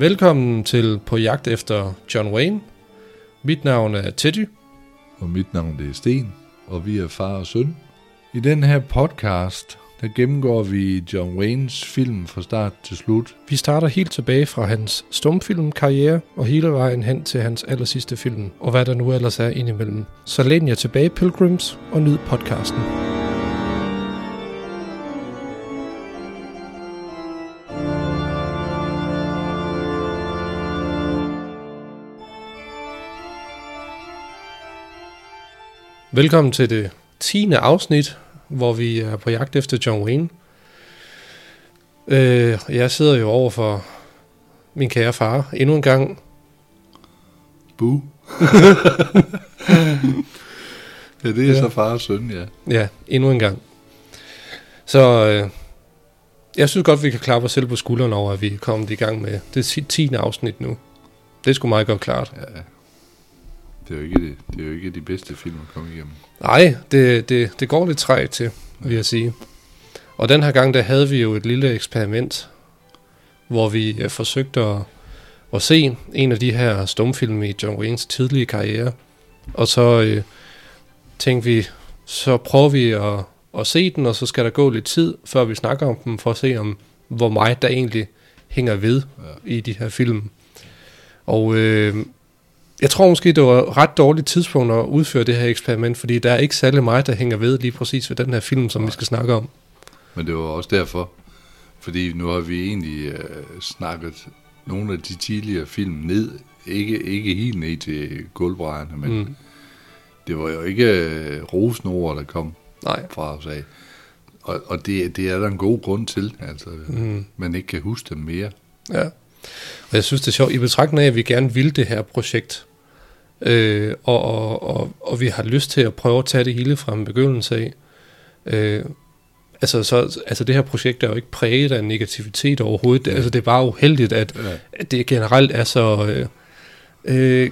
Velkommen til På jagt efter John Wayne. Mit navn er Teddy. Og mit navn det er Sten, og vi er far og søn. I den her podcast, der gennemgår vi John Waynes film fra start til slut. Vi starter helt tilbage fra hans stumfilmkarriere og hele vejen hen til hans allersidste film, og hvad der nu ellers er indimellem. Så læn jer tilbage, Pilgrims, og nyd podcasten. Velkommen til det 10. afsnit, hvor vi er på jagt efter John Wayne. Øh, jeg sidder jo over for min kære far endnu en gang. Bu. ja, det er Ja. så far og søn, ja. Ja, endnu en gang. Så øh, jeg synes godt, vi kan klappe os selv på skuldrene over, at vi er kommet i gang med det 10. afsnit nu. Det sgu meget godt klart. ja. Det er, jo ikke det, det er jo ikke de bedste film at komme igennem. Nej, det, det, det går lidt trægt til, vil jeg sige. Og den her gang, der havde vi jo et lille eksperiment, hvor vi øh, forsøgte at, at se en af de her stumfilm i John Waynes tidlige karriere. Og så øh, tænkte vi, så prøver vi at, at se den, og så skal der gå lidt tid, før vi snakker om dem, for at se om, hvor meget der egentlig hænger ved Ja. i de her film. Og øh, jeg tror måske, det var et ret dårligt tidspunkt at udføre det her eksperiment, fordi der er ikke særlig meget, der hænger ved lige præcis ved den her film, som vi skal snakke om. Men det var også derfor, fordi nu har vi egentlig øh, snakket nogle af de tidligere film ned. Ikke, ikke helt ned til gulvbrædderne, men mm. Det var jo ikke øh, rosende ord, der kom Nej. fra os af. Og, og det, det er der en god grund til, altså, Mm. man ikke kan huske dem mere. Ja. Og jeg synes, det er sjovt, i betragtning af, at vi gerne vil det her projekt, øh, og, og, og, og vi har lyst til at prøve at tage det hele fra en begyndelse af. Øh, altså, så, altså det her projekt er jo ikke præget af negativitet overhovedet. Ja. Altså det er bare uheldigt, at, Ja. at det generelt er så øh, øh,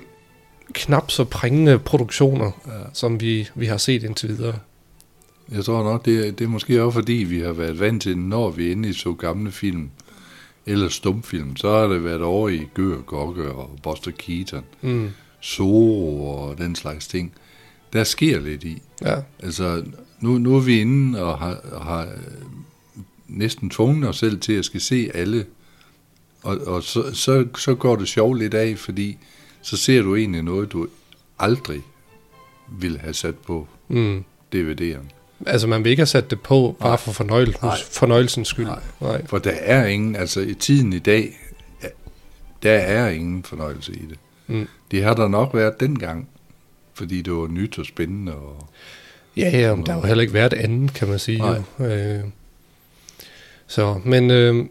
knap så prængende produktioner, Ja. som vi, vi har set indtil videre. Jeg tror nok, det er, det er måske også fordi, vi har været vant til, når vi endelig så gamle film, eller stumfilm, så har det været over i Gør, Gokke og Buster Keaton, Mm. Zorro og den slags ting. Der sker lidt i. Ja, Altså, nu, nu er vi inde og har, har øh, næsten tvunget os selv til at skal se alle, og, og så, så, så går det sjovt lidt af, fordi så ser du egentlig noget, du aldrig ville have sat på mm. DVD'eren. altså man vil ikke have sat det på bare Nej. for fornøjelsens, Nej. fornøjelsens skyld. Nej. Nej. For der er ingen, altså i tiden i dag, der er ingen fornøjelse i det. Mm. Det har der nok været dengang, fordi det var nyt og spændende. Og, Ja, ja, men der har jo heller ikke været andet, kan man sige. Nej. Jo. Øh, så, men øh,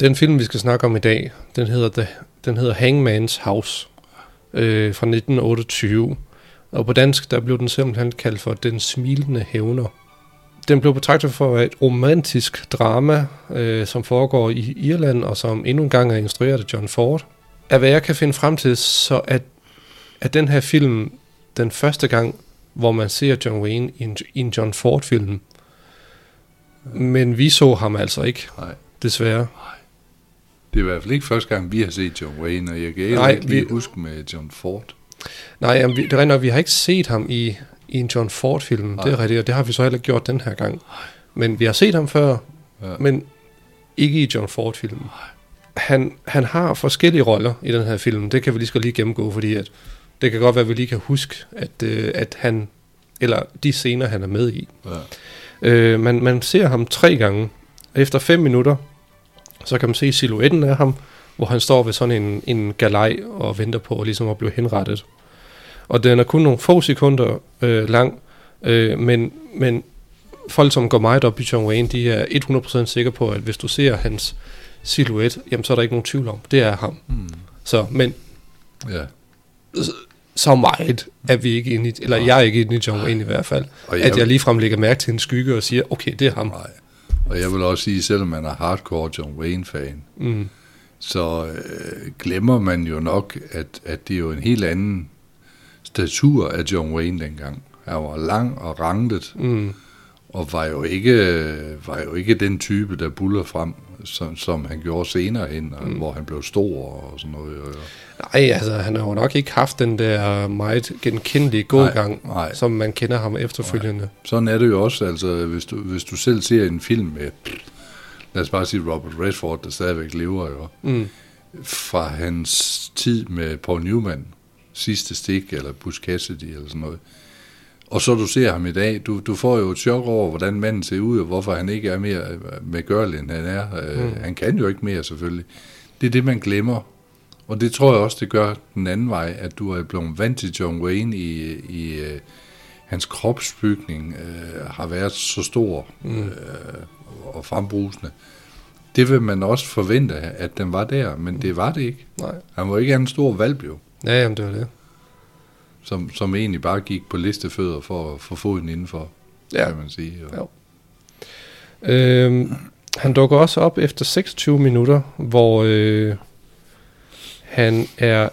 den film, vi skal snakke om i dag, den hedder, The, den hedder Hangman's House øh, fra 1928. Og på dansk, der blev den simpelthen kaldt for Den Smilende Hævner. Den blev betragtet for at være et romantisk drama, øh, som foregår i Irland, og som endnu en gang er instrueret af John Ford. Af hvad jeg kan finde frem til, så at, at den her film, den første gang, hvor man ser John Wayne i en, i en John Ford-film. Men vi så ham altså ikke, nej, desværre. det er i hvert fald ikke første gang, vi har set John Wayne, og jeg kan Nej, ikke lige vi- huske med John Ford. Nej, jamen, vi, det er nok, vi har ikke set ham i, i en John Ford-film. Det er Nej. rigtigt, og det har vi så heller ikke gjort den her gang. Men vi har set ham før, Ja. men ikke i John Ford-filmen. Han, han har forskellige roller i den her film. Det kan vi lige skal lige gennemgå, fordi at det kan godt være, at vi lige kan huske, at, øh, at han, eller de scener, han er med i. Ja. Øh, man, man ser ham tre gange. Efter fem minutter, så kan man se silhuetten af ham, hvor han står ved sådan en, en galej og venter på ligesom at blive henrettet. Og den er kun nogle få sekunder øh, lang, øh, men, men folk, som går meget op i John Wayne, de er 100% sikre på, at hvis du ser hans silhuet, jamen så er der ikke nogen tvivl om, det er ham. Hmm. Så, men ja. så meget er vi ikke inde i, eller Nej. jeg er ikke inde i John Wayne i hvert fald, Og at jeg ligefrem lægger mærke til en skygge og siger, okay, det er ham. Nej. Og jeg vil også sige, selvom man er hardcore John Wayne-fan, Mm. så øh, glemmer man jo nok, at, at det er jo en helt anden statur af John Wayne dengang. Han var lang og ranket, Mm. og var jo ikke, var jo ikke den type, der buller frem som, som han gjorde senere hen, mm. hvor han blev stor og sådan noget. Og, Nej, altså han har jo nok ikke haft den der meget genkendelige gågang, Nej, nej. som man kender ham efterfølgende. sådan er det jo også, altså hvis du, hvis du selv ser en film med, lad os bare sige Robert Redford, der stadigvæk lever jo, Mm. fra hans tid med Paul Newman, sidste stik, eller Bush Cassidy, eller sådan noget. Og så du ser ham i dag, du, du får jo et chok over, hvordan manden ser ud, og hvorfor han ikke er mere med gørl, end han er. Mm. Mm. Han kan jo ikke mere, selvfølgelig. Det er det, man glemmer. Og det tror jeg også, det gør den anden vej, at du er blevet vant til John Wayne i, i øh, hans kropsbygning øh, har været så stor Mm. øh, og frembrusende. Det vil man også forvente, at den var der, men det var det ikke. Nej. Han var ikke en stor valp jo, Ja, jamen det var det. Som, som egentlig bare gik på listefødder for at få foden indenfor, Ja. kan man sige. Og, Ja. Øhm, han dukker også op efter 26 minutter, hvor øh, han er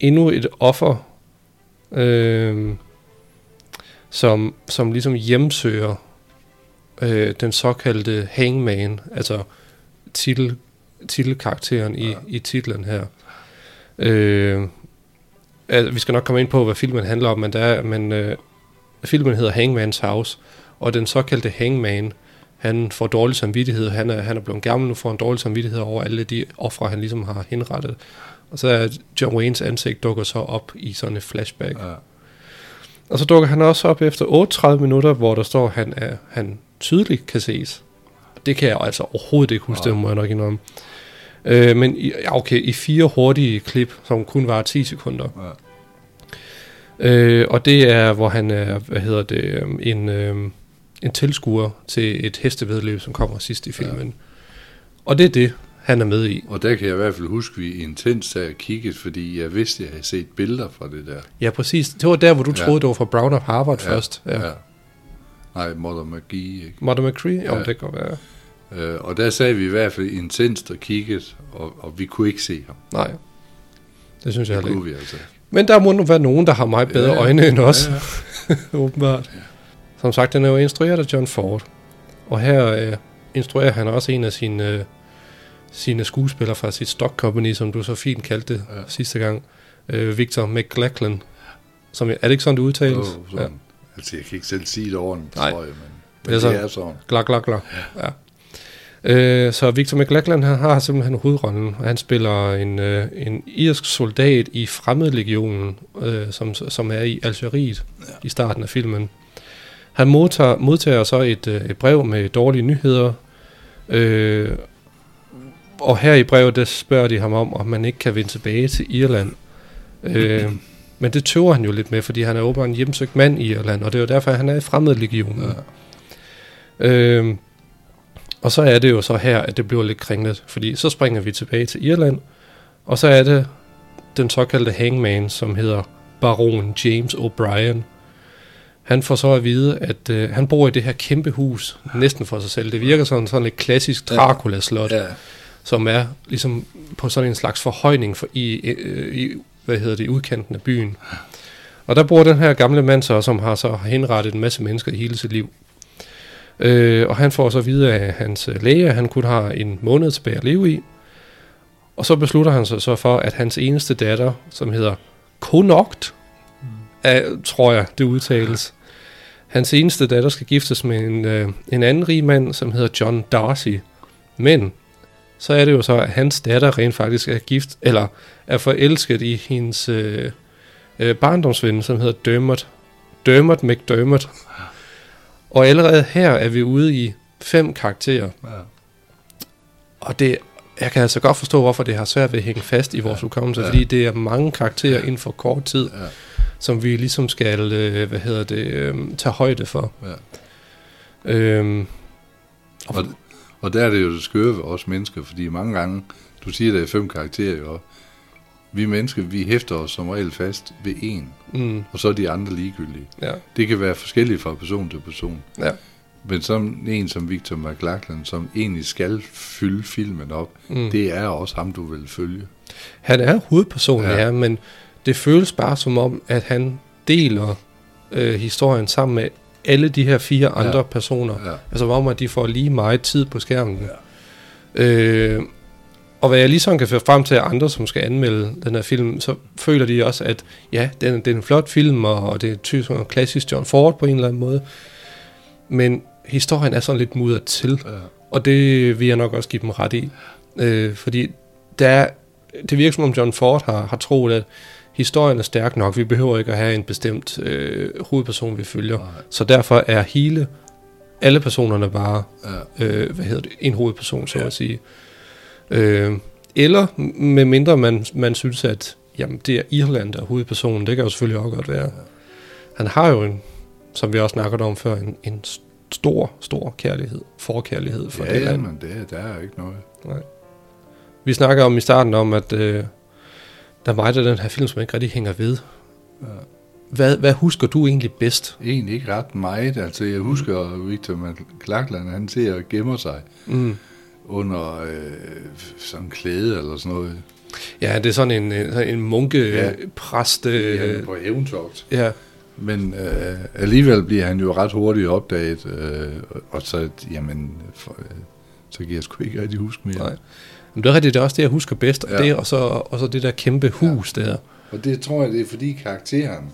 endnu et offer, øh, som, som ligesom hjemsøger øh, den såkaldte hangman, altså titel, titelkarakteren i, Ja. i titlen her. Øh, altså, vi skal nok komme ind på, hvad filmen handler om, men, der er, men øh, filmen hedder Hangman's House, og den såkaldte hangman, han får dårlig samvittighed. Han er, han er blevet gammel nu, får en dårlig samvittighed over alle de ofre, han ligesom har henrettet. Og så er John Waynes ansigt dukker så op i sådan et flashback. ja. Og så dukker han også op efter 38 minutter, hvor der står, at han, er, han tydeligt kan ses. Det kan jeg altså overhovedet ikke huske, Nej. det må jeg nok indrømme. Øh, men i, ja, okay, i fire hurtige klip, som kun var 10 sekunder. Ja. Øh, og det er, hvor han er, hvad hedder det, øhm, en, øhm, en tilskuer til et hestevedløb, som kommer sidst i filmen. Ja. Og det er det, han er med i. Og der kan jeg i hvert fald huske, at vi intenst havde kigget, fordi jeg vidste, at jeg havde set billeder fra det der. Ja, præcis. Det var der, hvor du Ja. troede, det var fra Brown of Harvard ja. først. Ja. ja. Nej, Mother McGee, ikke? Mother McCree? Jo, Ja. det kan godt være. Øh, og der sagde vi i hvert fald intenst og kigget, og, og vi kunne ikke se ham. Nej, det synes jeg Det ikke. kunne vi altså. Men der må nu være nogen, der har meget bedre Ja, ja, ja. øjne end os, Ja, ja. åbenbart. Ja. Som sagt, den er jo instrueret af John Ford. Og her øh, instruerer han også en af sine, øh, sine skuespillere fra sit stock company, som du så fint kaldte det Ja. ja. sidste gang. Øh, Victor McLachlan. Som, er det ikke sådan, det udtales? Oh, sådan. Ja. Altså, jeg kan ikke selv sige det ordentligt, Nej. tror jeg, men, men det, sådan. er sådan. Glak, glak, glak. Ja. Øh, så Victor McLachlan han har simpelthen hovedrollen, og han spiller en, øh, en irsk soldat i Fremmedlegionen, øh, som, som er i Algeriet ja. i starten af filmen. Han modtager, modtager så et, øh, et brev med dårlige nyheder, øh, og her i brevet der spørger de ham om, om man ikke kan vende tilbage til Irland. Øh, men det tøver han jo lidt med, fordi han er åbenbart en hjemsøgt mand i Irland, og det er jo derfor, at han er i Fremmedlegionen. Ja. Øhm, og så er det jo så her, at det bliver lidt kringlet, fordi så springer vi tilbage til Irland, og så er det den såkaldte hangman, som hedder Baron James O'Brien. Han får så at vide, at øh, han bor i det her kæmpe hus, næsten for sig selv. Det virker sådan sådan et klassisk. Dracula-slot, Ja, som er ligesom på sådan en slags forhøjning for i, øh, i hvad hedder det, i udkanten af byen. Og der bor den her gamle mand så, som har så henrettet en masse mennesker i hele sit liv. Øh, og han får så videre af hans øh, læge, at han kun har en måned tilbage at leve i. Og så beslutter han sig så for, at hans eneste datter, som hedder Konokt, er, tror jeg, det udtales. Hans eneste datter skal giftes med en, øh, en anden rig mand, som hedder John Darcy. Men så er det jo så, at hans datter rent faktisk er gift, eller er forelsket i hendes øh, øh, barndomsven, som hedder Dermot. Dermot McDermott. Og allerede her er vi ude i fem karakterer. ja. Og det, jeg kan altså godt forstå, hvorfor det har svært ved at hænge fast i vores Ja. hukommelse, Ja. fordi det er mange karakterer inden for kort tid, ja, som vi ligesom skal, øh, hvad hedder det, øh, tage højde for. ja. Øhm, Og, og der er det jo det skøre ved os mennesker, fordi mange gange, du siger, der er fem karakterer jo, vi mennesker, vi hæfter os som regel fast ved en, mm, og så er de andre ligegyldige. ja, Det kan være forskelligt fra person til person. ja, Men som en som Victor McLachlan, som egentlig skal fylde filmen op, mm. det er også ham, du vil følge. Han er hovedpersonen, Ja. ja. ja, men det føles bare som om, at han deler øh, historien sammen med alle de her fire Ja. andre personer. Ja. Altså om, at de får lige meget tid på skærmen. Øh, og hvad jeg lige sådan kan føre frem til andre, som skal anmelde den her film, så føler de også, at ja, det er, det er en flot film, og, det er typisk en klassisk John Ford på en eller anden måde. Men historien er sådan lidt mudret til, Ja. og det vil jeg nok også give dem ret i. Øh, fordi der er, det virker som om John Ford har, har troet, at historien er stærk nok. Vi behøver ikke at have en bestemt øh, hovedperson, vi følger. Nej. Så derfor er hele, alle personerne bare Ja. øh, hvad hedder det, en hovedperson, så Ja. at sige. Øh, eller med mindre man, man synes, at jamen, det er Irland, der er hovedpersonen. Det kan jo selvfølgelig også godt være. Han har jo en, som vi også snakkede om før, en, en stor, stor kærlighed, forkærlighed for ja, det ja, land. men det, der er ikke noget. Vi snakker om i starten om, at øh, der er meget af den her film, som ikke rigtig hænger ved. Ja. Hvad, hvad husker du egentlig bedst? Egentlig ikke ret meget. Altså, jeg husker Victor McLachlan, han ser og gemmer sig Mm. Under øh, sådan en klæde eller sådan noget. Ja, det er sådan en, en, en munke Ja. ja. præst. Øh, Øh, er på eventøjt. ja, Men øh, alligevel bliver han jo ret hurtigt opdaget, øh, og så, jamen, for, øh, så kan jeg sgu ikke rigtig huske mere. Nej. Men det er rigtigt, det er også det, jeg husker bedst. Ja. Ja. Det, og, så, og så det der kæmpe hus ja. der. Og det tror jeg, det er fordi karakteren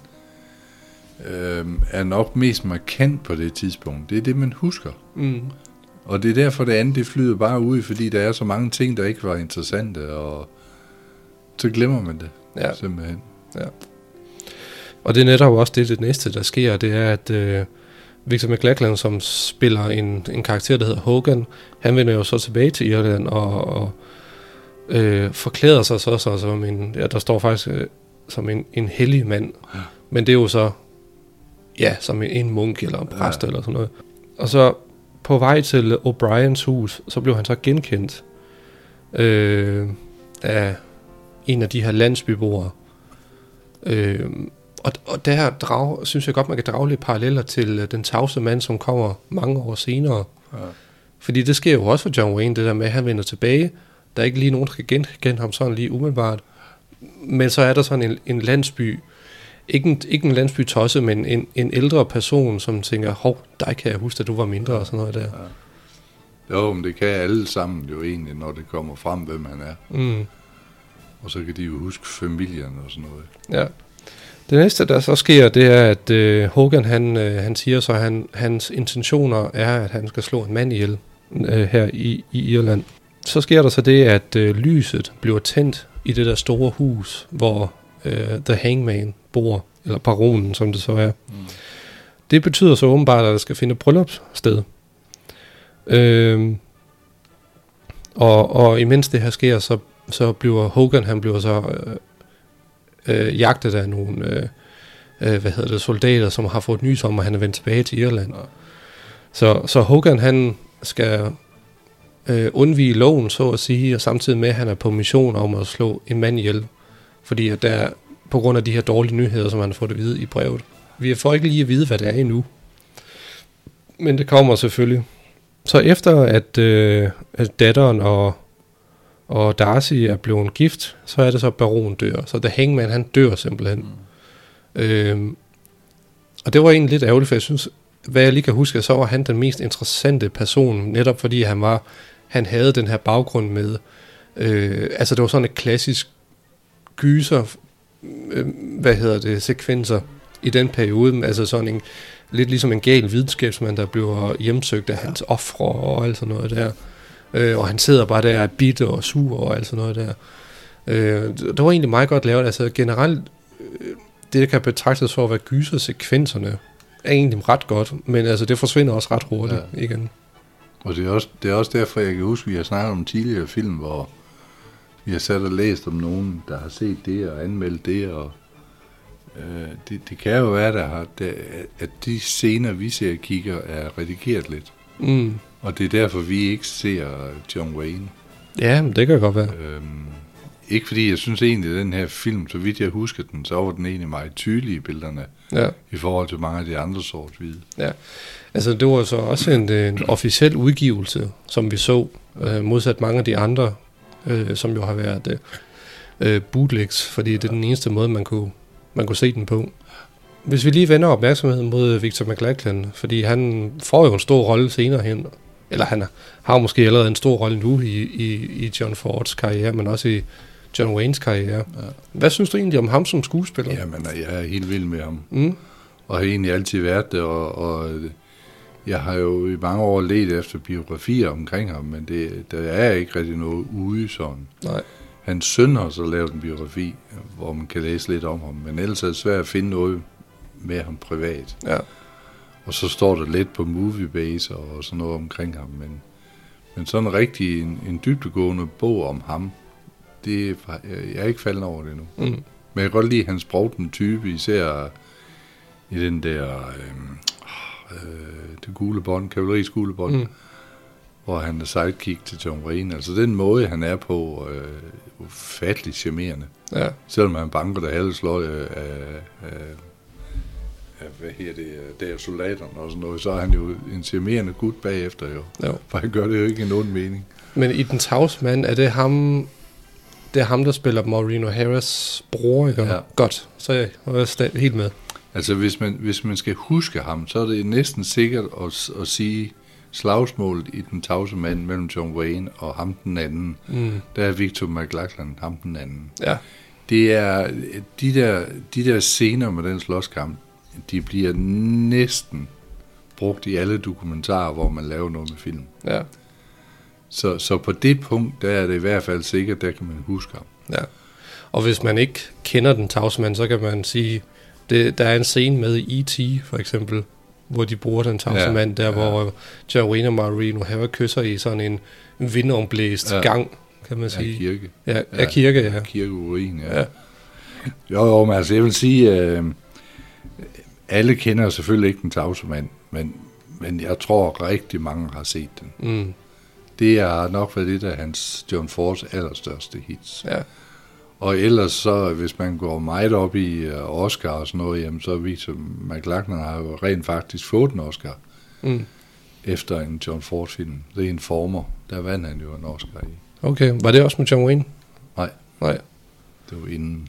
øh, er nok mest markant på det tidspunkt. Det er det, man husker. Mm. Og det er derfor, det andet det flyder bare ud, fordi der er så mange ting, der ikke var interessante, og så glemmer man det Ja. simpelthen. Og det er netop også det, det næste, der sker, det er, at øh, Victor McLachlan, som spiller en, en karakter, der hedder Hogan, han vender jo så tilbage til Irland og, og øh, forklæder sig så, så som en, ja, der står faktisk øh, som en, en hellig mand. Ja. Men det er jo så, ja, som en, en munk eller en præst Ja. eller sådan noget. Og så på vej til O'Briens hus, så blev han så genkendt øh, af en af de her landsbyboere. Øh, og, og der drag, synes jeg godt, man kan drage lidt paralleller til øh, den tavse mand, som kommer mange år senere. Ja. Fordi det sker jo også for John Wayne, det der med, at han vender tilbage. Der er ikke lige nogen, der kan genkende ham sådan lige umiddelbart. Men så er der sådan en, en landsby, ikke en, ikke en landsby tosse, men en, en ældre person, som tænker, hov, dig kan jeg huske, at du var mindre og sådan noget der. Jo, men det kan alle sammen jo egentlig, når det kommer frem, hvem man er. Mm. Og så kan de jo huske familien og sådan noget. Ja. Det næste, der så sker, det er, at øh, Hogan, han, øh, han siger så, at han, hans intentioner er, at han skal slå en mand ihjel øh, her i, i Irland. Så sker der så det, at øh, lyset bliver tændt i det der store hus, hvor øh, The Hangman bor, eller baronen, som det så er. Mm. Det betyder så åbenbart, at der skal finde bryllupssted. Øhm, og, og imens det her sker, så, så bliver Hogan, han bliver så øh, øh, jagtet af nogle øh, øh, hvad hedder det, soldater, som har fået nys om, at han er vendt tilbage til Irland. Ja. Så, så Hogan, han skal øh, undvige loven, så at sige, og samtidig med, at han er på mission om at slå en mand ihjel. Fordi at der, på grund af de her dårlige nyheder, som han har fået at vide i brevet. Vi får ikke lige at vide, hvad det er endnu. Men det kommer selvfølgelig. Så efter at, øh, at datteren og, og Darcy er blevet gift, så er det så, at baron dør. Så The Hangman, han dør simpelthen. Mm. Øhm, og det var egentlig lidt ærgerligt, for jeg synes, hvad jeg lige kan huske, så var han den mest interessante person, netop fordi han var, han havde den her baggrund med, øh, altså det var sådan et klassisk gyser, øh, hvad hedder det, sekvenser i den periode, altså sådan en, lidt ligesom en gal videnskabsmand, der bliver hjemsøgt af hans ofre og alt sådan noget der. Øh, og han sidder bare der og er bitter og sur og alt sådan noget der. Øh, det var egentlig meget godt lavet. Altså generelt, øh, det der kan betragtes for at være gysersekvenserne, er egentlig ret godt, men altså det forsvinder også ret hurtigt ja. igen. Og det er, også, det er også derfor, jeg kan huske, at vi har snakket om tidligere film, hvor har sat og læst om nogen, der har set det og anmeldt det, og øh, det, det kan jo være, der har, der, at de scener, vi ser og kigger, er redigeret lidt. Mm. Og det er derfor, vi ikke ser John Wayne. Ja, men det kan godt være. Øhm, ikke fordi jeg synes egentlig, at den her film, så vidt jeg husker den, så var den egentlig meget tydelig i billederne, Ja. i forhold til mange af de andre sort-hvide. Altså, det var så også en, en officiel udgivelse, som vi så, øh, modsat mange af de andre, øh, som jo har været øh, bootlegs, fordi det er den eneste måde, man kunne, man kunne se den på. Hvis vi lige vender opmærksomheden mod Victor McLachlan, fordi han får jo en stor rolle senere hen, eller han har måske allerede en stor rolle nu i, i, i John Fords karriere, men også i John Waynes karriere. Ja. Hvad synes du egentlig om ham som skuespiller? Jamen, jeg er helt vild med ham. Mm. Og har egentlig altid været det, og, og jeg har jo i mange år let efter biografier omkring ham, men det, der er ikke rigtig noget ude sådan. Nej. Hans søn har så lavet en biografi, hvor man kan læse lidt om ham, men ellers er det svært at finde noget med ham privat. Ja. Og så står der lidt på Moviebase og sådan noget omkring ham, men, men sådan rigtig en, en dybdegående bog om ham, det er, jeg er ikke faldet over det endnu. Mm. Men jeg kan godt lide hans brugten type, især i den der, øh, øh, det gule bånd, kavaleriets gule bånd, Mm. hvor han er sidekick til John Wayne. Altså den måde, han er på, øh, ufattelig charmerende. Ja. Selvom han banker det halve slår af, af, af, af, hvad her det, der er soldaterne og sådan noget, så er han jo en charmerende gut bagefter jo. Jo. For han gør det jo ikke i nogen mening. Men i Den Tavs Mand, er det ham, det er ham, der spiller Maureen O'Haras bror, ikke? Ja. Godt, så er jeg, er helt med. Altså hvis man, hvis man skal huske ham, så er det næsten sikkert at, at sige slagsmålet i den tavse mand mellem John Wayne og ham den anden. Mm. Der er Victor McLachlan, ham den anden. Ja, Det er de der, de der scener med den slåskamp, de bliver næsten brugt i alle dokumentarer, hvor man laver noget med film. ja, Så, så på det punkt, der er det i hvert fald sikkert, der kan man huske ham. ja. Og hvis man ikke kender Den Tavs Mand, så kan man sige, det, der er en scene med E.T. for eksempel, hvor de bruger Den Tavse Ja, Mand, der ja. hvor John Wayne og Maureen O'Hara kysser i sådan en vindomblæst Ja. gang, kan man Ja, sige. kirke. Ja, ja, kirke, ja. Kirkeurin, ja. Ja. Jo, jo, men altså, jeg vil sige, øh, alle kender selvfølgelig ikke den tavse mand, men, men jeg tror rigtig mange har set den. Mm, Det har nok været det af hans John Fords allerstørste hits. ja. Og ellers så, hvis man går meget op i øh, Oscar og sådan noget, jamen så viser McLachlan har jo rent faktisk fået en Oscar Mm. efter en John Ford film. Det er en former, der vandt han jo en Oscar i. Okay, var det også med John Wayne? Nej. Nej. Det var inden,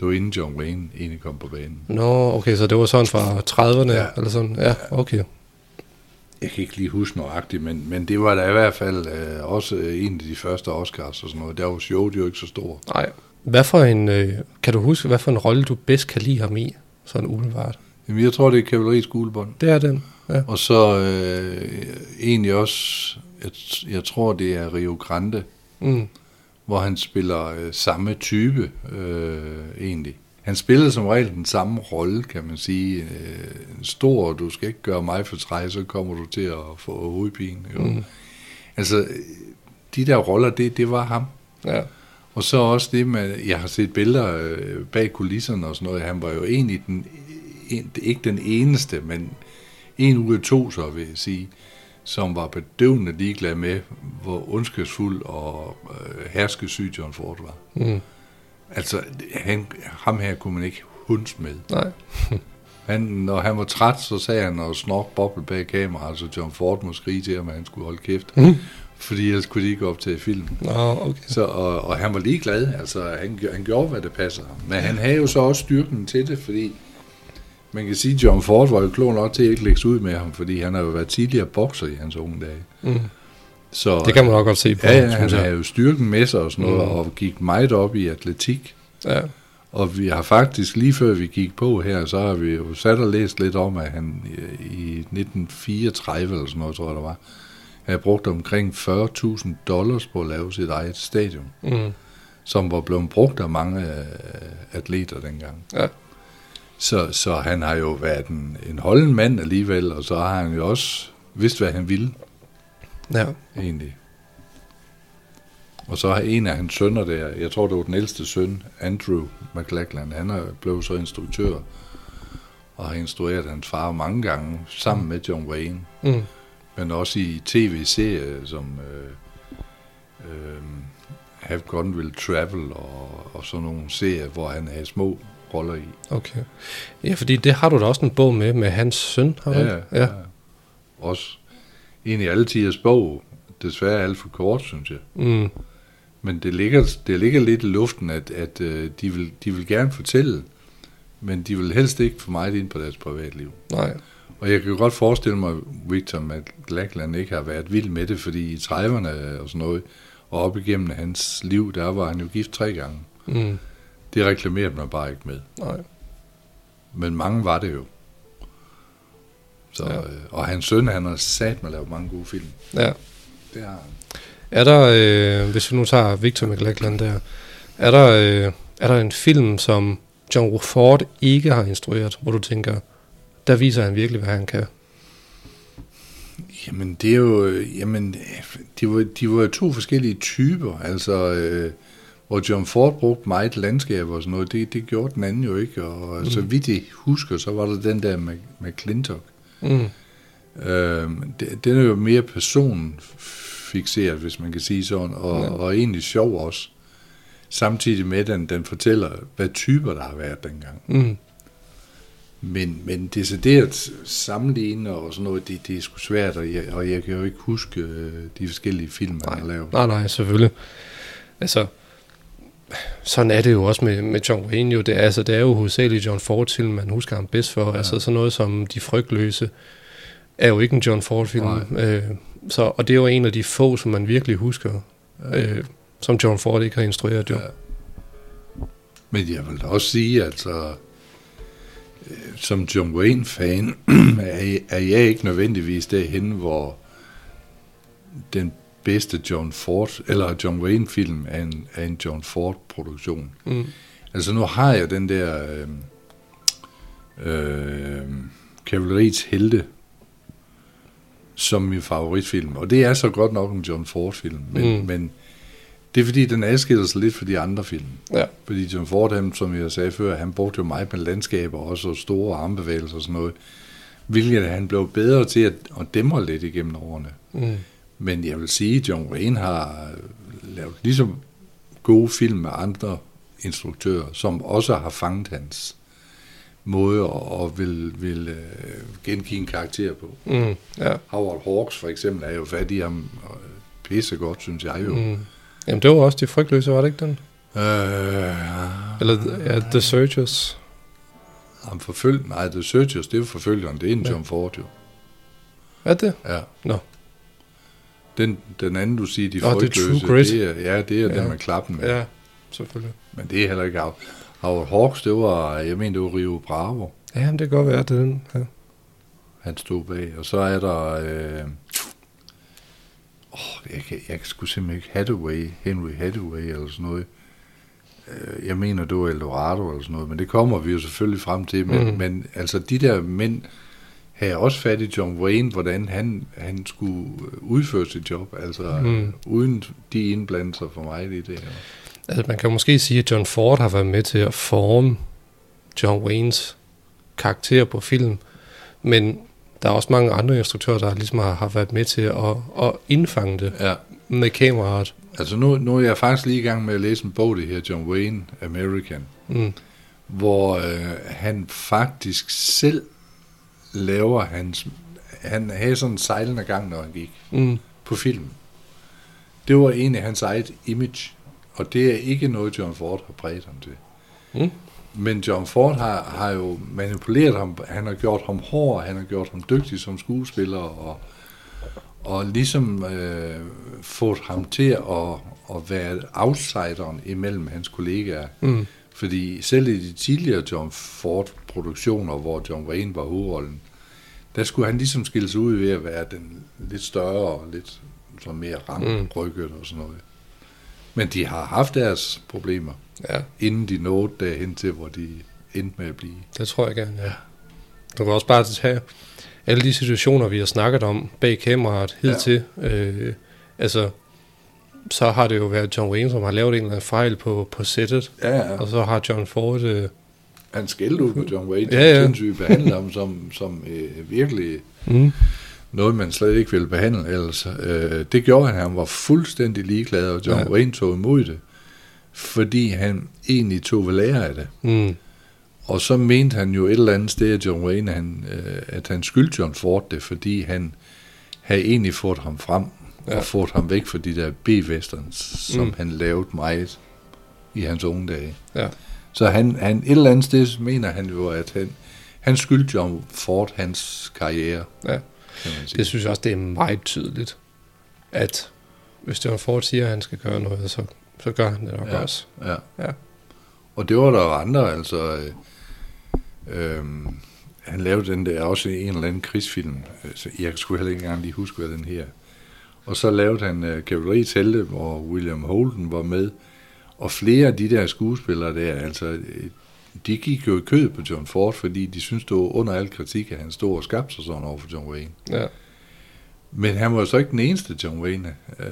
det var inden John Wayne egentlig kom på banen. Nå, okay, så det var sådan fra 30'erne, ja. Ja. eller sådan. Ja, okay. Jeg kan ikke lige huske nøjagtigt, men, men det var da i hvert fald øh, også en af de første Oscars og sådan noget. Der var showet jo ikke så stor. Nej. Hvad for en, øh, kan du huske, hvad for en rolle du bedst kan lide ham i? Sådan umiddelbart. Jamen, jeg tror, det er kavaleriets gulebånd. Det er den. Ja. Og så øh, egentlig også, jeg, jeg tror, det er Rio Grande, Mm. hvor han spiller øh, samme type øh, egentlig. Han spiller som regel den samme rolle, kan man sige. Øh, en stor, du skal ikke gøre mig for træ, så kommer du til at få hovedpine. Jo. Mm. Altså, øh, de der roller, det, det var ham. Ja. Og så også det med, jeg har set billeder øh, bag kulisserne og sådan noget, han var jo egentlig den, en, ikke den eneste, men en ud af to, så vil jeg sige, som var bedøvende ligeglad med, hvor ondskabsfuld og øh, herskesyg John Ford var. Mm. Altså, han, ham her kunne man ikke hunds med. Nej. Han, når han var træt, så sagde han og snork boble bag kameraet, altså John Ford må skrige til ham, at han skulle holde kæft. Mm. Fordi ellers kunne de ikke optage film. Nå, okay. Så, og, og han var ligeglad, altså han, gjorde- han gjorde, hvad det passer ham. Men han havde jo så også styrken til det, fordi man kan sige, at John Ford var jo klog nok til at ikke lægge ud med ham, fordi han har jo været tidligere bokser i hans unge dage. Mm. Så, Det kan man nok godt se på, Ja, ja han jeg. havde jo styrken med sig og sådan noget, Mm. og gik meget op i atletik. Ja. Og vi har faktisk, lige før vi gik på her, så har vi jo sat og læst lidt om, at han i- i 1934 eller sådan noget, tror jeg det var, havde brugt omkring 40.000 dollars på at lave sit eget stadion Mm. som var blevet brugt af mange øh, atleter dengang. Ja. Så, så han har jo været en, en holden mand alligevel, og så har han jo også vidst, hvad han ville, Ja. egentlig. Og så har en af hans sønner der, jeg tror det var den ældste søn, Andrew McLachlan, han er blevet så instruktør, og har instrueret hans far mange gange, sammen med John Wayne, Mm. men også i tv-serier som øh, øh, Have Gun Will Travel og, og sådan nogle serier, hvor han havde små roller i. Okay. Ja, fordi det har du da også en bog med, med hans søn, har du ikke? ja. Også egentlig alle tiders bog, desværre alt for kort, synes jeg. Mm. Men det ligger, det ligger lidt i luften, at, at øh, de, vil, de vil gerne fortælle, men de vil helst ikke få meget ind på deres privatliv. Nej. Og jeg kan godt forestille mig, at Victor McLachlan ikke har været vild med det, fordi i 30'erne og sådan noget, og op igennem hans liv, der var han jo gift tre gange. Mm. Det reklamerede man bare ikke med. Nej. Men mange var det jo. Så, Ja. ja. Og hans søn, han har sat med at lave mange gode film. Ja. Det har. Er der, øh, hvis vi nu tager Victor McLachlan der, er der, øh, er der en film, som John Ford ikke har instrueret, hvor du tænker, der viser han virkelig, hvad han kan? Jamen, det er jo... Jamen, de var, de var to forskellige typer. Altså, øh, hvor John Ford brugte meget landskab og sådan noget, det, det gjorde den anden jo ikke. Og mm. så vidt jeg husker, så var der den der med, med Clintock. Mm. Øh, det- den er jo mere personfixeret, hvis man kan sige sådan, og, Ja. ja. og egentlig sjov også. Samtidig med, at den, den fortæller, hvad typer der har været dengang. Mm. Men, men decideret sammenligne og sådan noget, det, det er sgu svært, og jeg, og jeg kan jo ikke huske øh, de forskellige film, man har lavet. Nej, nej, selvfølgelig. Altså, sådan er det jo også med, med John Wayne jo. Det er, altså, det er jo hovedsageligt John Ford film, man husker ham bedst for. Ja. Ja. Altså sådan noget som De Frygtløse er jo ikke en John Ford film. Øh, så, og det er jo en af de få, som man virkelig husker, øh, som John Ford ikke har instrueret jo. Ja. Men jeg vil da også sige, altså, øh, som John Wayne-fan, er, er jeg ikke nødvendigvis derhen, hvor den bedste John Ford, eller John Wayne-film er en, er en John Ford-produktion. Mm. Altså nu har jeg den der øh, øh, Kavaleriets Helte som min favoritfilm, og det er så godt nok en John Ford-film, men, Mm. men det er fordi, den adskiller sig lidt fra de andre film. Ja. Fordi John Ford, han, som jeg sagde før, han brugte jo meget med landskaber, og også store armbevægelser og sådan noget, hvilket han blev bedre til at, at dæmre lidt igennem årene. Mm. Men jeg vil sige, at John Wayne har lavet ligesom gode film med andre instruktører, som også har fanget hans måde og, vil, vil øh, gengive en karakter på. Mm. Ja. Howard Hawks for eksempel er jo fat i ham pissegodt, synes jeg jo. Mm. Jamen, det var også De Frygtløse, var det ikke den? Øh, Eller ja, The Searchers. ham forfølg, nej, The Searchers, det er jo forfølgeren, det er en Ja. John Ford jo. Er det? Ja. Nå. Den, den anden, du siger, de Nå, det er frygtløse, True Grit. det er, ja, det er ja. Den med klappen med. Ja, selvfølgelig. Men det er heller ikke af. Howard Hawks, det var, jeg mener, det var Rio Bravo, Ja, men det kan godt være, det er den. Ja. han stod bag. Og så er der, øh, åh, jeg kan, jeg kan sgu simpelthen ikke, Hathaway, Henry Hathaway eller sådan noget. Øh, Jeg mener, det var Eldorado eller sådan noget, men det kommer vi jo selvfølgelig frem til. Men, mm. men altså, de der mænd havde også fat i John Wayne, hvordan han, han skulle udføre sit job, altså Mm. uden de indblander sig for mig i det. her. Altså, man kan måske sige, at John Ford har været med til at forme John Waynes karakter på film, men der er også mange andre instruktører, der ligesom har, har været med til at, at indfange det Ja. med kameraet. Altså nu, nu er jeg faktisk lige i gang med at læse en bog, det her John Wayne American, Mm. hvor øh, han faktisk selv laver hans... Han havde sådan en sejlende gang, når han gik Mm. på film. Det var egentlig hans eget image, og det er ikke noget, John Ford har præget ham til. Mm. Men John Ford har, har jo manipuleret ham, han har gjort ham hård, han har gjort ham dygtig som skuespiller, og, og ligesom øh, fået ham til at, at være outsideren imellem hans kollegaer. Mm. Fordi selv i de tidligere John Ford-produktioner, hvor John Wayne var hovedrollen, der skulle han ligesom skille sig ud ved at være den lidt større og lidt så mere rangrykket og sådan noget. Men de har haft deres problemer, Ja, inden de nåede derhen til, hvor de endte med at blive. det tror jeg gerne, ja. Du kan også bare tage alle de situationer, vi har snakket om bag kameraet hidtil. Ja. Øh, altså, så har det jo været John Wayne, som har lavet en eller anden fejl på, på sættet, Ja, ja. og så har John Ford... Øh, Han skældte ud på John Wayne, Ja, ja, sindssygt behandlede ham som, som øh, virkelig mm. noget, man slet ikke ville behandle ellers. Øh, det gjorde han, han var fuldstændig ligeglad, og John ja. Wayne tog imod det, fordi han egentlig tog ved lære af det. Mm. Og så mente han jo et eller andet sted, at John Wayne, han, øh, at han skyldte John Ford det, fordi han havde egentlig fået ham frem, Ja. og fået ham væk fra de der B-westerns, som Mm. han lavede meget i hans unge dage. Ja. Så han, han et eller andet sted mener han jo, at han, han skyldte John Ford hans karriere, Ja. Det synes jeg også, det er meget tydeligt, at hvis John Ford siger, at han skal gøre noget, så, så gør han det nok Ja. også. Ja. Ja. Og det var der andre, altså... Øh, øh, han lavede den der også en eller anden krigsfilm. øh, Så jeg sgu heller ikke engang lige huske, hvad den her. Og så lavede han øh, Kavaleriets Helte, hvor William Holden var med. Og flere af de der skuespillere der, altså... Øh, de gik jo i kød på John Ford, fordi de syntes, det var under al kritik, at han stod og skabte sig sådan over for John Wayne. Ja. Men han var jo så ikke den eneste John Wayne. Øh,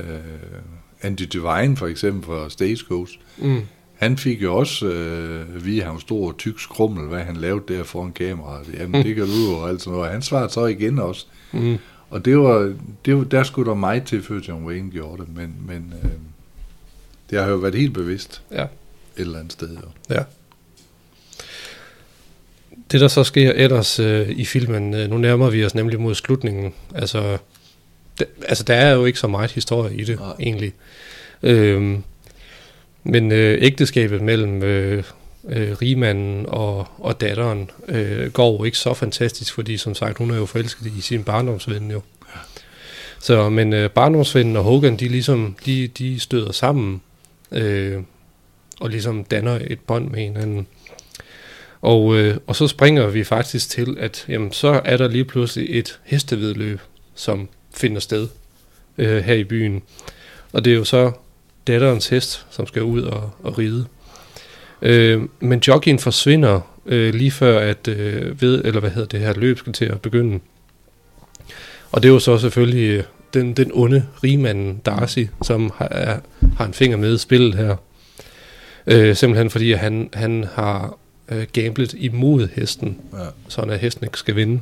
Andy Devine for eksempel fra Stagecoach, Mm. han fik jo også øh, via ham stor tyk skrummel, hvad han lavede der foran kameraet. Jamen, det kan du jo, og alt sådan noget. Han svarede så igen også. Mm. Og det var, det var, der skulle der meget til, før John Wayne gjorde det, men, men øh, det har jo været helt bevidst Ja. et eller andet sted. Jo. Ja. Det, der så sker ellers øh, i filmen, øh, nu nærmer vi os nemlig mod slutningen. Altså, det, altså, der er jo ikke så meget historie i det, Nej. egentlig. Øhm, men øh, ægteskabet mellem øh, øh, rigmanden og, og datteren øh, går jo ikke så fantastisk, fordi som sagt, hun er jo forelsket i sin barndomsven jo. Så, men øh, barndomsvennen og Hogan, de ligesom, de, de støder sammen, øh, og ligesom danner et bånd med hinanden. Og, øh, og så springer vi faktisk til, at jamen, så er der lige pludselig et hestevedløb, som finder sted øh, her i byen. Og det er jo så datterens hest, som skal ud og, og ride. Øh, men jockeyen forsvinder øh, lige før, at øh, ved, eller hvad hedder det her løb skal til at begynde. Og det er jo så selvfølgelig øh, den, den onde rigmanden Darcy, som har, er, har en finger med i spillet her. Øh, simpelthen fordi at han, han har øh, gamblet imod hesten, Ja. sådan at hesten ikke skal vinde.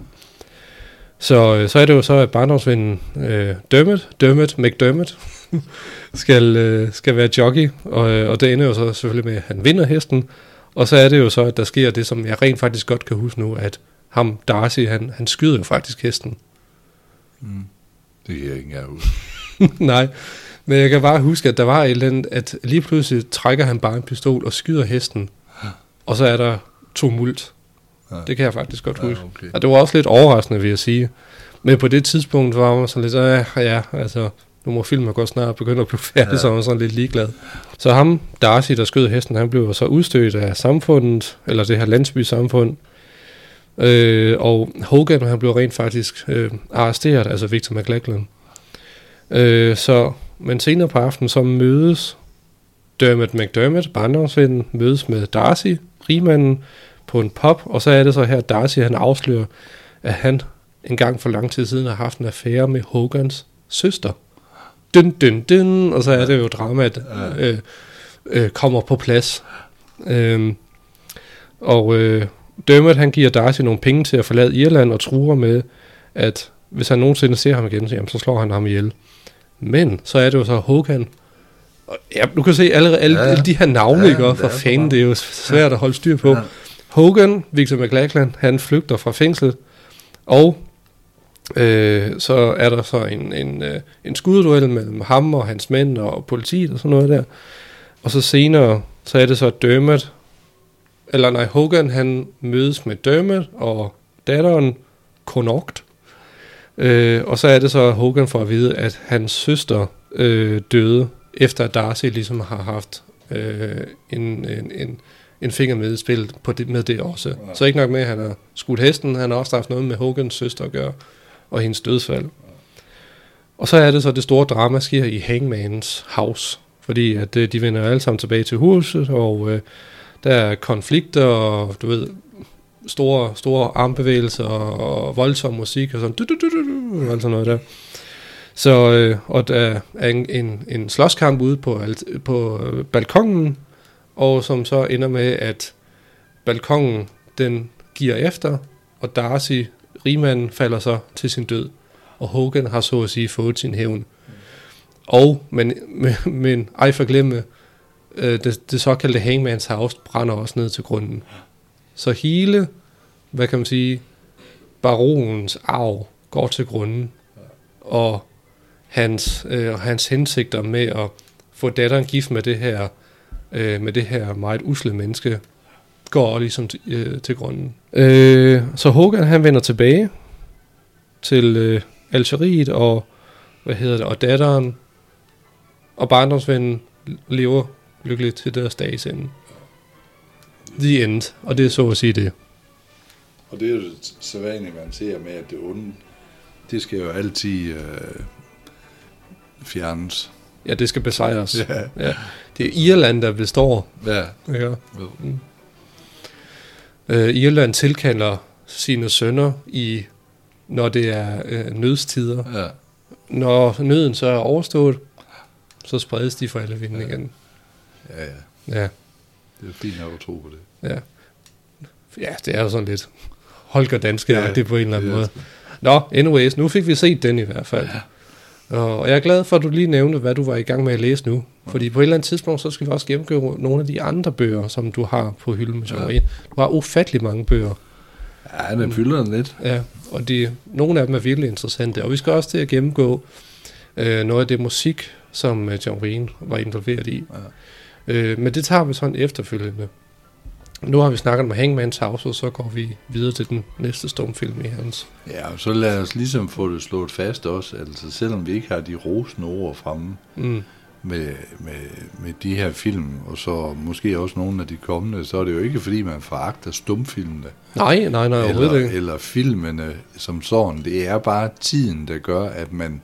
Så, øh, så er det jo så, at barndomsvennen øh, Dermot, Dermot McDermott, skal, øh, skal være jockey, og, øh, og det ender jo så selvfølgelig med, at han vinder hesten, og så er det jo så, at der sker det, som jeg rent faktisk godt kan huske nu, at ham, Darcy, han, han skyder jo faktisk hesten. Mm. Det kan jeg ikke engang huske. Nej, men jeg kan bare huske, at der var et eller andet, at lige pludselig trækker han bare en pistol og skyder hesten, og så er der tumult. Ja. Det kan jeg faktisk godt huske. Ja, okay. Og det var også lidt overraskende, vil jeg sige. Men på det tidspunkt var man sådan lidt, ja, ja, altså, nu må filmen godt snart begynde at blive færdig, Ja. så man var sådan lidt ligeglad. Så ham, Darcy, der skød hesten, han blev så udstødt af samfundet, eller det her landsby-samfund. Øh, og Hogan, han blev rent faktisk øh, arresteret, altså Victor McLachlan. Øh, så, men senere på aftenen, så mødes Dermot McDermott, barndomsvennen, mødes med Darcy, rigmanden, på en pop, og så er det så her, Darcy han afslører, at han en gang for lang tid siden har haft en affære med Hogans søster. Dyn, dyn, dyn, og så er det jo dramaet Ja. øh, øh, kommer på plads. Øhm, og øh, Dermot han giver Darcy nogle penge til at forlade Irland og truer med, at hvis han nogensinde ser ham igen, så, jamen, så slår han ham ihjel. Men så er det jo så Hogan. Og, ja, du kan se alle, alle, Ja, ja, alle de her navne, Ja, ikke? Og for fanden, det er jo svært at holde styr på. Ja. Hogan, Victor McLachlan, han flygter fra fængslet, og øh, så er der så en, en, øh, en skudduel mellem ham og hans mænd og politiet og sådan noget der. Og så senere, så er det så Dermot, eller nej, Hogan, han mødes med Dermot og datteren Connaught. Øh, og så er det så, at Hogan får at vide, at hans søster øh, døde, efter at Darcy ligesom har haft øh, en, en, en, en finger med i spillet på det, med det også. Ja. Så ikke nok med, at han har skudt hesten, han har også haft noget med Hogans søster at gøre, og hendes dødsfald. Og så er det så, det store drama sker i Hangmans house, fordi at øh, de vender alle sammen tilbage til huset, og øh, der er konflikter, og du ved, store, store armbevægelser og voldsom musik og sådan, du, du, du, du, du, og alt sådan noget der. Så, øh, og der er en, en, en slåskamp ude på, alt, på øh, balkongen, og som så ender med, at balkongen, den giver efter, og Darcy, rigmanden, falder så til sin død. Og Hogan har så at sige fået sin hævn. Og, men, men, men ej for glemme, øh, det, det såkaldte Hangman's House brænder også ned til grunden. Så hele, hvad kan man sige, baronens arv går til grunden, og hans, øh, hans hensigter med at få datteren gift med det her, øh, med det her meget usle menneske, går ligesom til, øh, til grunden. Øh, så Hogan han vender tilbage til øh, Algeriet, og hvad hedder det, og datteren og barndomsvennen lever lykkeligt til deres dages ende. The end. Og det er så at sige det. Og det er jo så vanligt, man ser med, at det onde, det skal jo altid øh, fjernes. Ja, det skal besejres. Ja. Ja. Det er Irland, der består. Ja. Ja. Jo. Øh, Irland tilkalder sine sønner i, når det er øh, nødstider. Ja. Når nøden så er overstået, så spredes de for alle vinde igen. Ja, ja. Ja, Det er fint nok at tro på det. ja. Ja, det er jo sådan lidt Holger danske ja, Ja, det på en eller anden måde. Nå, anyways, nu fik vi set den i hvert fald. Ja. Og jeg er glad for, at du lige nævnte, hvad du var i gang med at læse nu. Fordi på et eller andet tidspunkt, så skal vi også gennemgå nogle af de andre bøger, som du har på hylden med Ja. Du har ufattelig mange bøger. Ja, den fylder den lidt. Ja, og de, nogle af dem er virkelig interessante. Og vi skal også til at gennemgå øh, noget af det musik, som øh, John Wayne var involveret i. Ja. Øh, men det tager vi sådan efterfølgende. Nu har vi snakket om Hangman's House, og så går vi videre til den næste stumfilm i hans. Ja, og så lad os ligesom få det slået fast også, altså selvom vi ikke har de rosende ord fremme Mm. med, med, med de her film, og så måske også nogle af de kommende, så er det jo ikke fordi, man foragter stumfilmene, Nej, nej, nej, eller, ikke. eller filmene som sådan. Det er bare tiden, der gør, at man,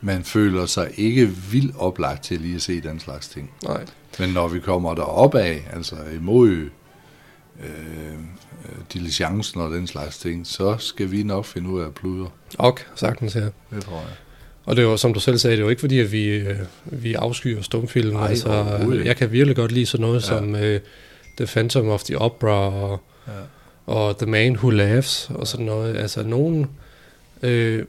man føler sig ikke vildt oplagt til lige at se den slags ting. Nej. Men når vi kommer derop af, altså imod øh, diligencen og den slags ting, så skal vi nok finde ud af at pludre. Og sagtens her. Det tror jeg. Og det er jo, som du selv sagde, det er jo ikke fordi, at vi, øh, vi afskyer stumfilm. Nej, altså, jeg kan virkelig godt lide sådan noget Ja. ja. som øh, The Phantom of the Opera og, Ja. og The Man Who Laughs og sådan noget. Altså nogen... Øh,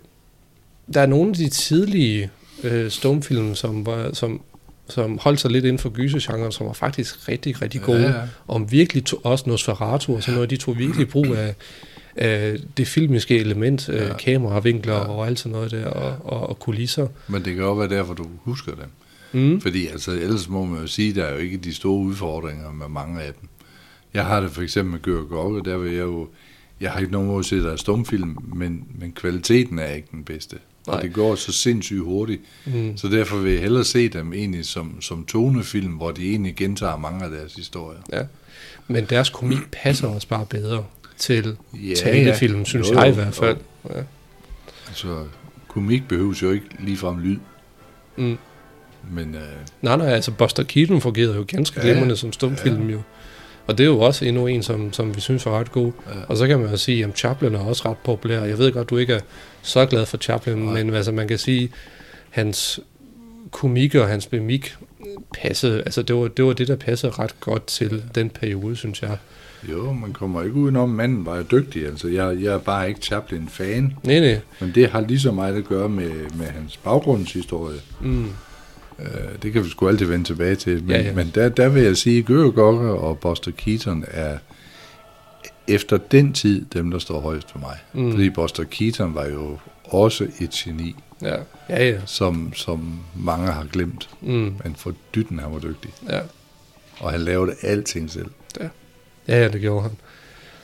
der er nogle af de tidlige øh, stumfilm, som, var, som, som holdt sig lidt inden for gysergenren, som var faktisk rigtig, rigtig gode. Ja, ja. Om virkelig to, også Nosferatu og sådan noget, de tog virkelig brug af, af det filmiske element, ja. Ja. øh, kameravinkler Ja. og alt sådan noget der, og, og, og kulisser. Men det kan også være derfor, du husker dem. Mm. Fordi altså, ellers må man jo sige, der er jo ikke de store udfordringer med mange af dem. Jeg har det for eksempel med Gør Gokke, der vil jeg jo... Jeg har ikke nogen måde at se, der er stumfilm, men, men kvaliteten er ikke den bedste. Nej. Og det går så sindssygt hurtigt. Mm. Så derfor vil jeg hellere se dem egentlig som, som tonefilm, hvor de egentlig gentager mange af deres historier. Ja. Men deres komik passer også bare bedre til Ja, talefilm, synes Jo, jeg i hvert fald. Ja. Altså, komik behøves jo ikke ligefrem lyd, Mm. men øh, Nej, nej, altså Buster Keaton fungerede jo ganske Ja, glimrende som stumfilm jo. Og det er jo også endnu en, som, som vi synes var ret god. Ja. Og så kan man jo sige, at Chaplin er også ret populær. Jeg ved godt, du ikke er så glad for Chaplin, Nej. men altså, man kan sige, hans komik og hans mimik passede, altså det var, det var det, der passede ret godt til den periode, synes jeg. jo, man kommer ikke udenom, manden var jo dygtig. Altså, jeg, jeg er bare ikke Chaplin-fan, Nej, nej. men det har lige så meget at gøre med, med hans baggrundshistorie. Mm. Øh, det kan vi sgu altid vende tilbage til. Men, Ja, ja. men der, der vil jeg sige, at og Buster Keaton er efter den tid dem, der står højst for mig. Mm. Fordi Buster Keaton var jo også et geni, Ja, ja, ja. som, som mange har glemt. Mm. Men for dytten, han var dygtig. ja. Og han lavede alting selv. Ja, ja, det gjorde han.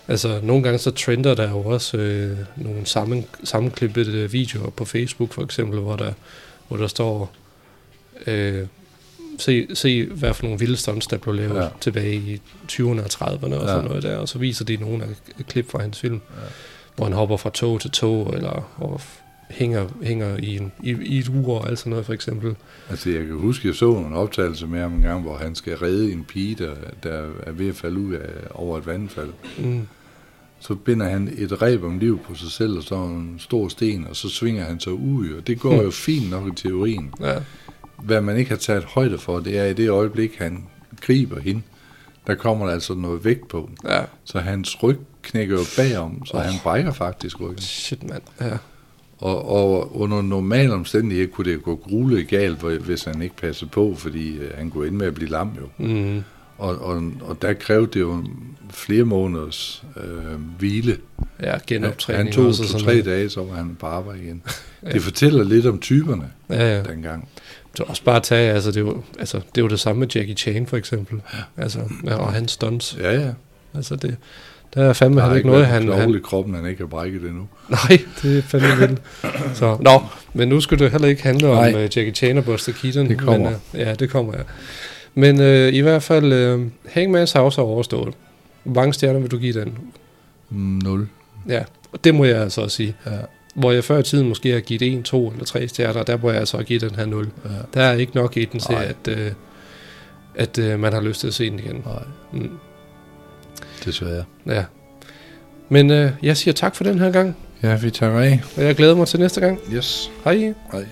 Altså, nogle gange så trender der jo også øh, nogle sammen, sammenklippede videoer på Facebook, for eksempel, hvor der, hvor der står, øh, se, se hvad for nogle vilde stunts, der blev lavet Ja. tilbage i 20'erne og 30'erne og Ja. sådan noget der, og så viser de nogle af klip fra hans film, Ja. hvor han hopper fra tog til tog, eller og hænger, hænger i, en, i, i et ur og alt sådan noget, for eksempel. Altså, jeg kan huske, jeg så en optagelse med ham en gang, hvor han skal redde en pige, der, der er ved at falde ud af, over et vandfald. Mm. Så binder han et reb om liv på sig selv, og så en stor sten, og så svinger han sig ud. Og det går jo fint nok i teorien. Ja, Hvad man ikke har taget højde for, det er i det øjeblik, han griber hende, der kommer der altså noget vægt på. ja. Så hans ryg knækker jo bagom, så han brækker faktisk ryggen. Shit, mand. Ja. Og, og under normale omstændigheder kunne det gå grule galt, hvis han ikke passede på, fordi øh, han kunne ende med at blive lam jo. Mm. Og, og, og der krævede det jo flere måneders øh, hvile. Ja, genoptræning. Han tog også to-tre dage, så var han på arbejde igen. Det fortæller lidt om typerne Ja, ja. dengang. Så også bare tage, altså det er jo, altså, det, er jo det samme med Jackie Chan for eksempel. Altså, og hans stunts. Ja, ja. Altså det, der er fandme Der har ikke noget, han, en han... i kroppen, han ikke har brækket endnu. Nej, det er fandme vildt. Så, nå, men nu skulle det heller ikke handle om Nej. uh, Jackie Chan og Buster Keaton. Det kommer. Men, uh, ja, det kommer, ja. Men uh, i hvert fald, uh, Hangman's House er overstået. Hvor mange stjerner vil du give den? Mm, nul. Ja, og det må jeg altså også sige. Ja, Hvor jeg før i tiden måske har givet 1, 2 eller 3 stjerner, der må jeg altså give den her 0. ja. Der er ikke nok i den til, Nej. at, uh, at uh, man har lyst til at se den igen. Nej, Mm, desværre. ja. Men uh, jeg siger tak for den her gang, Ja, vi tager af. og jeg glæder mig til næste gang. Yes. Hej. Hej.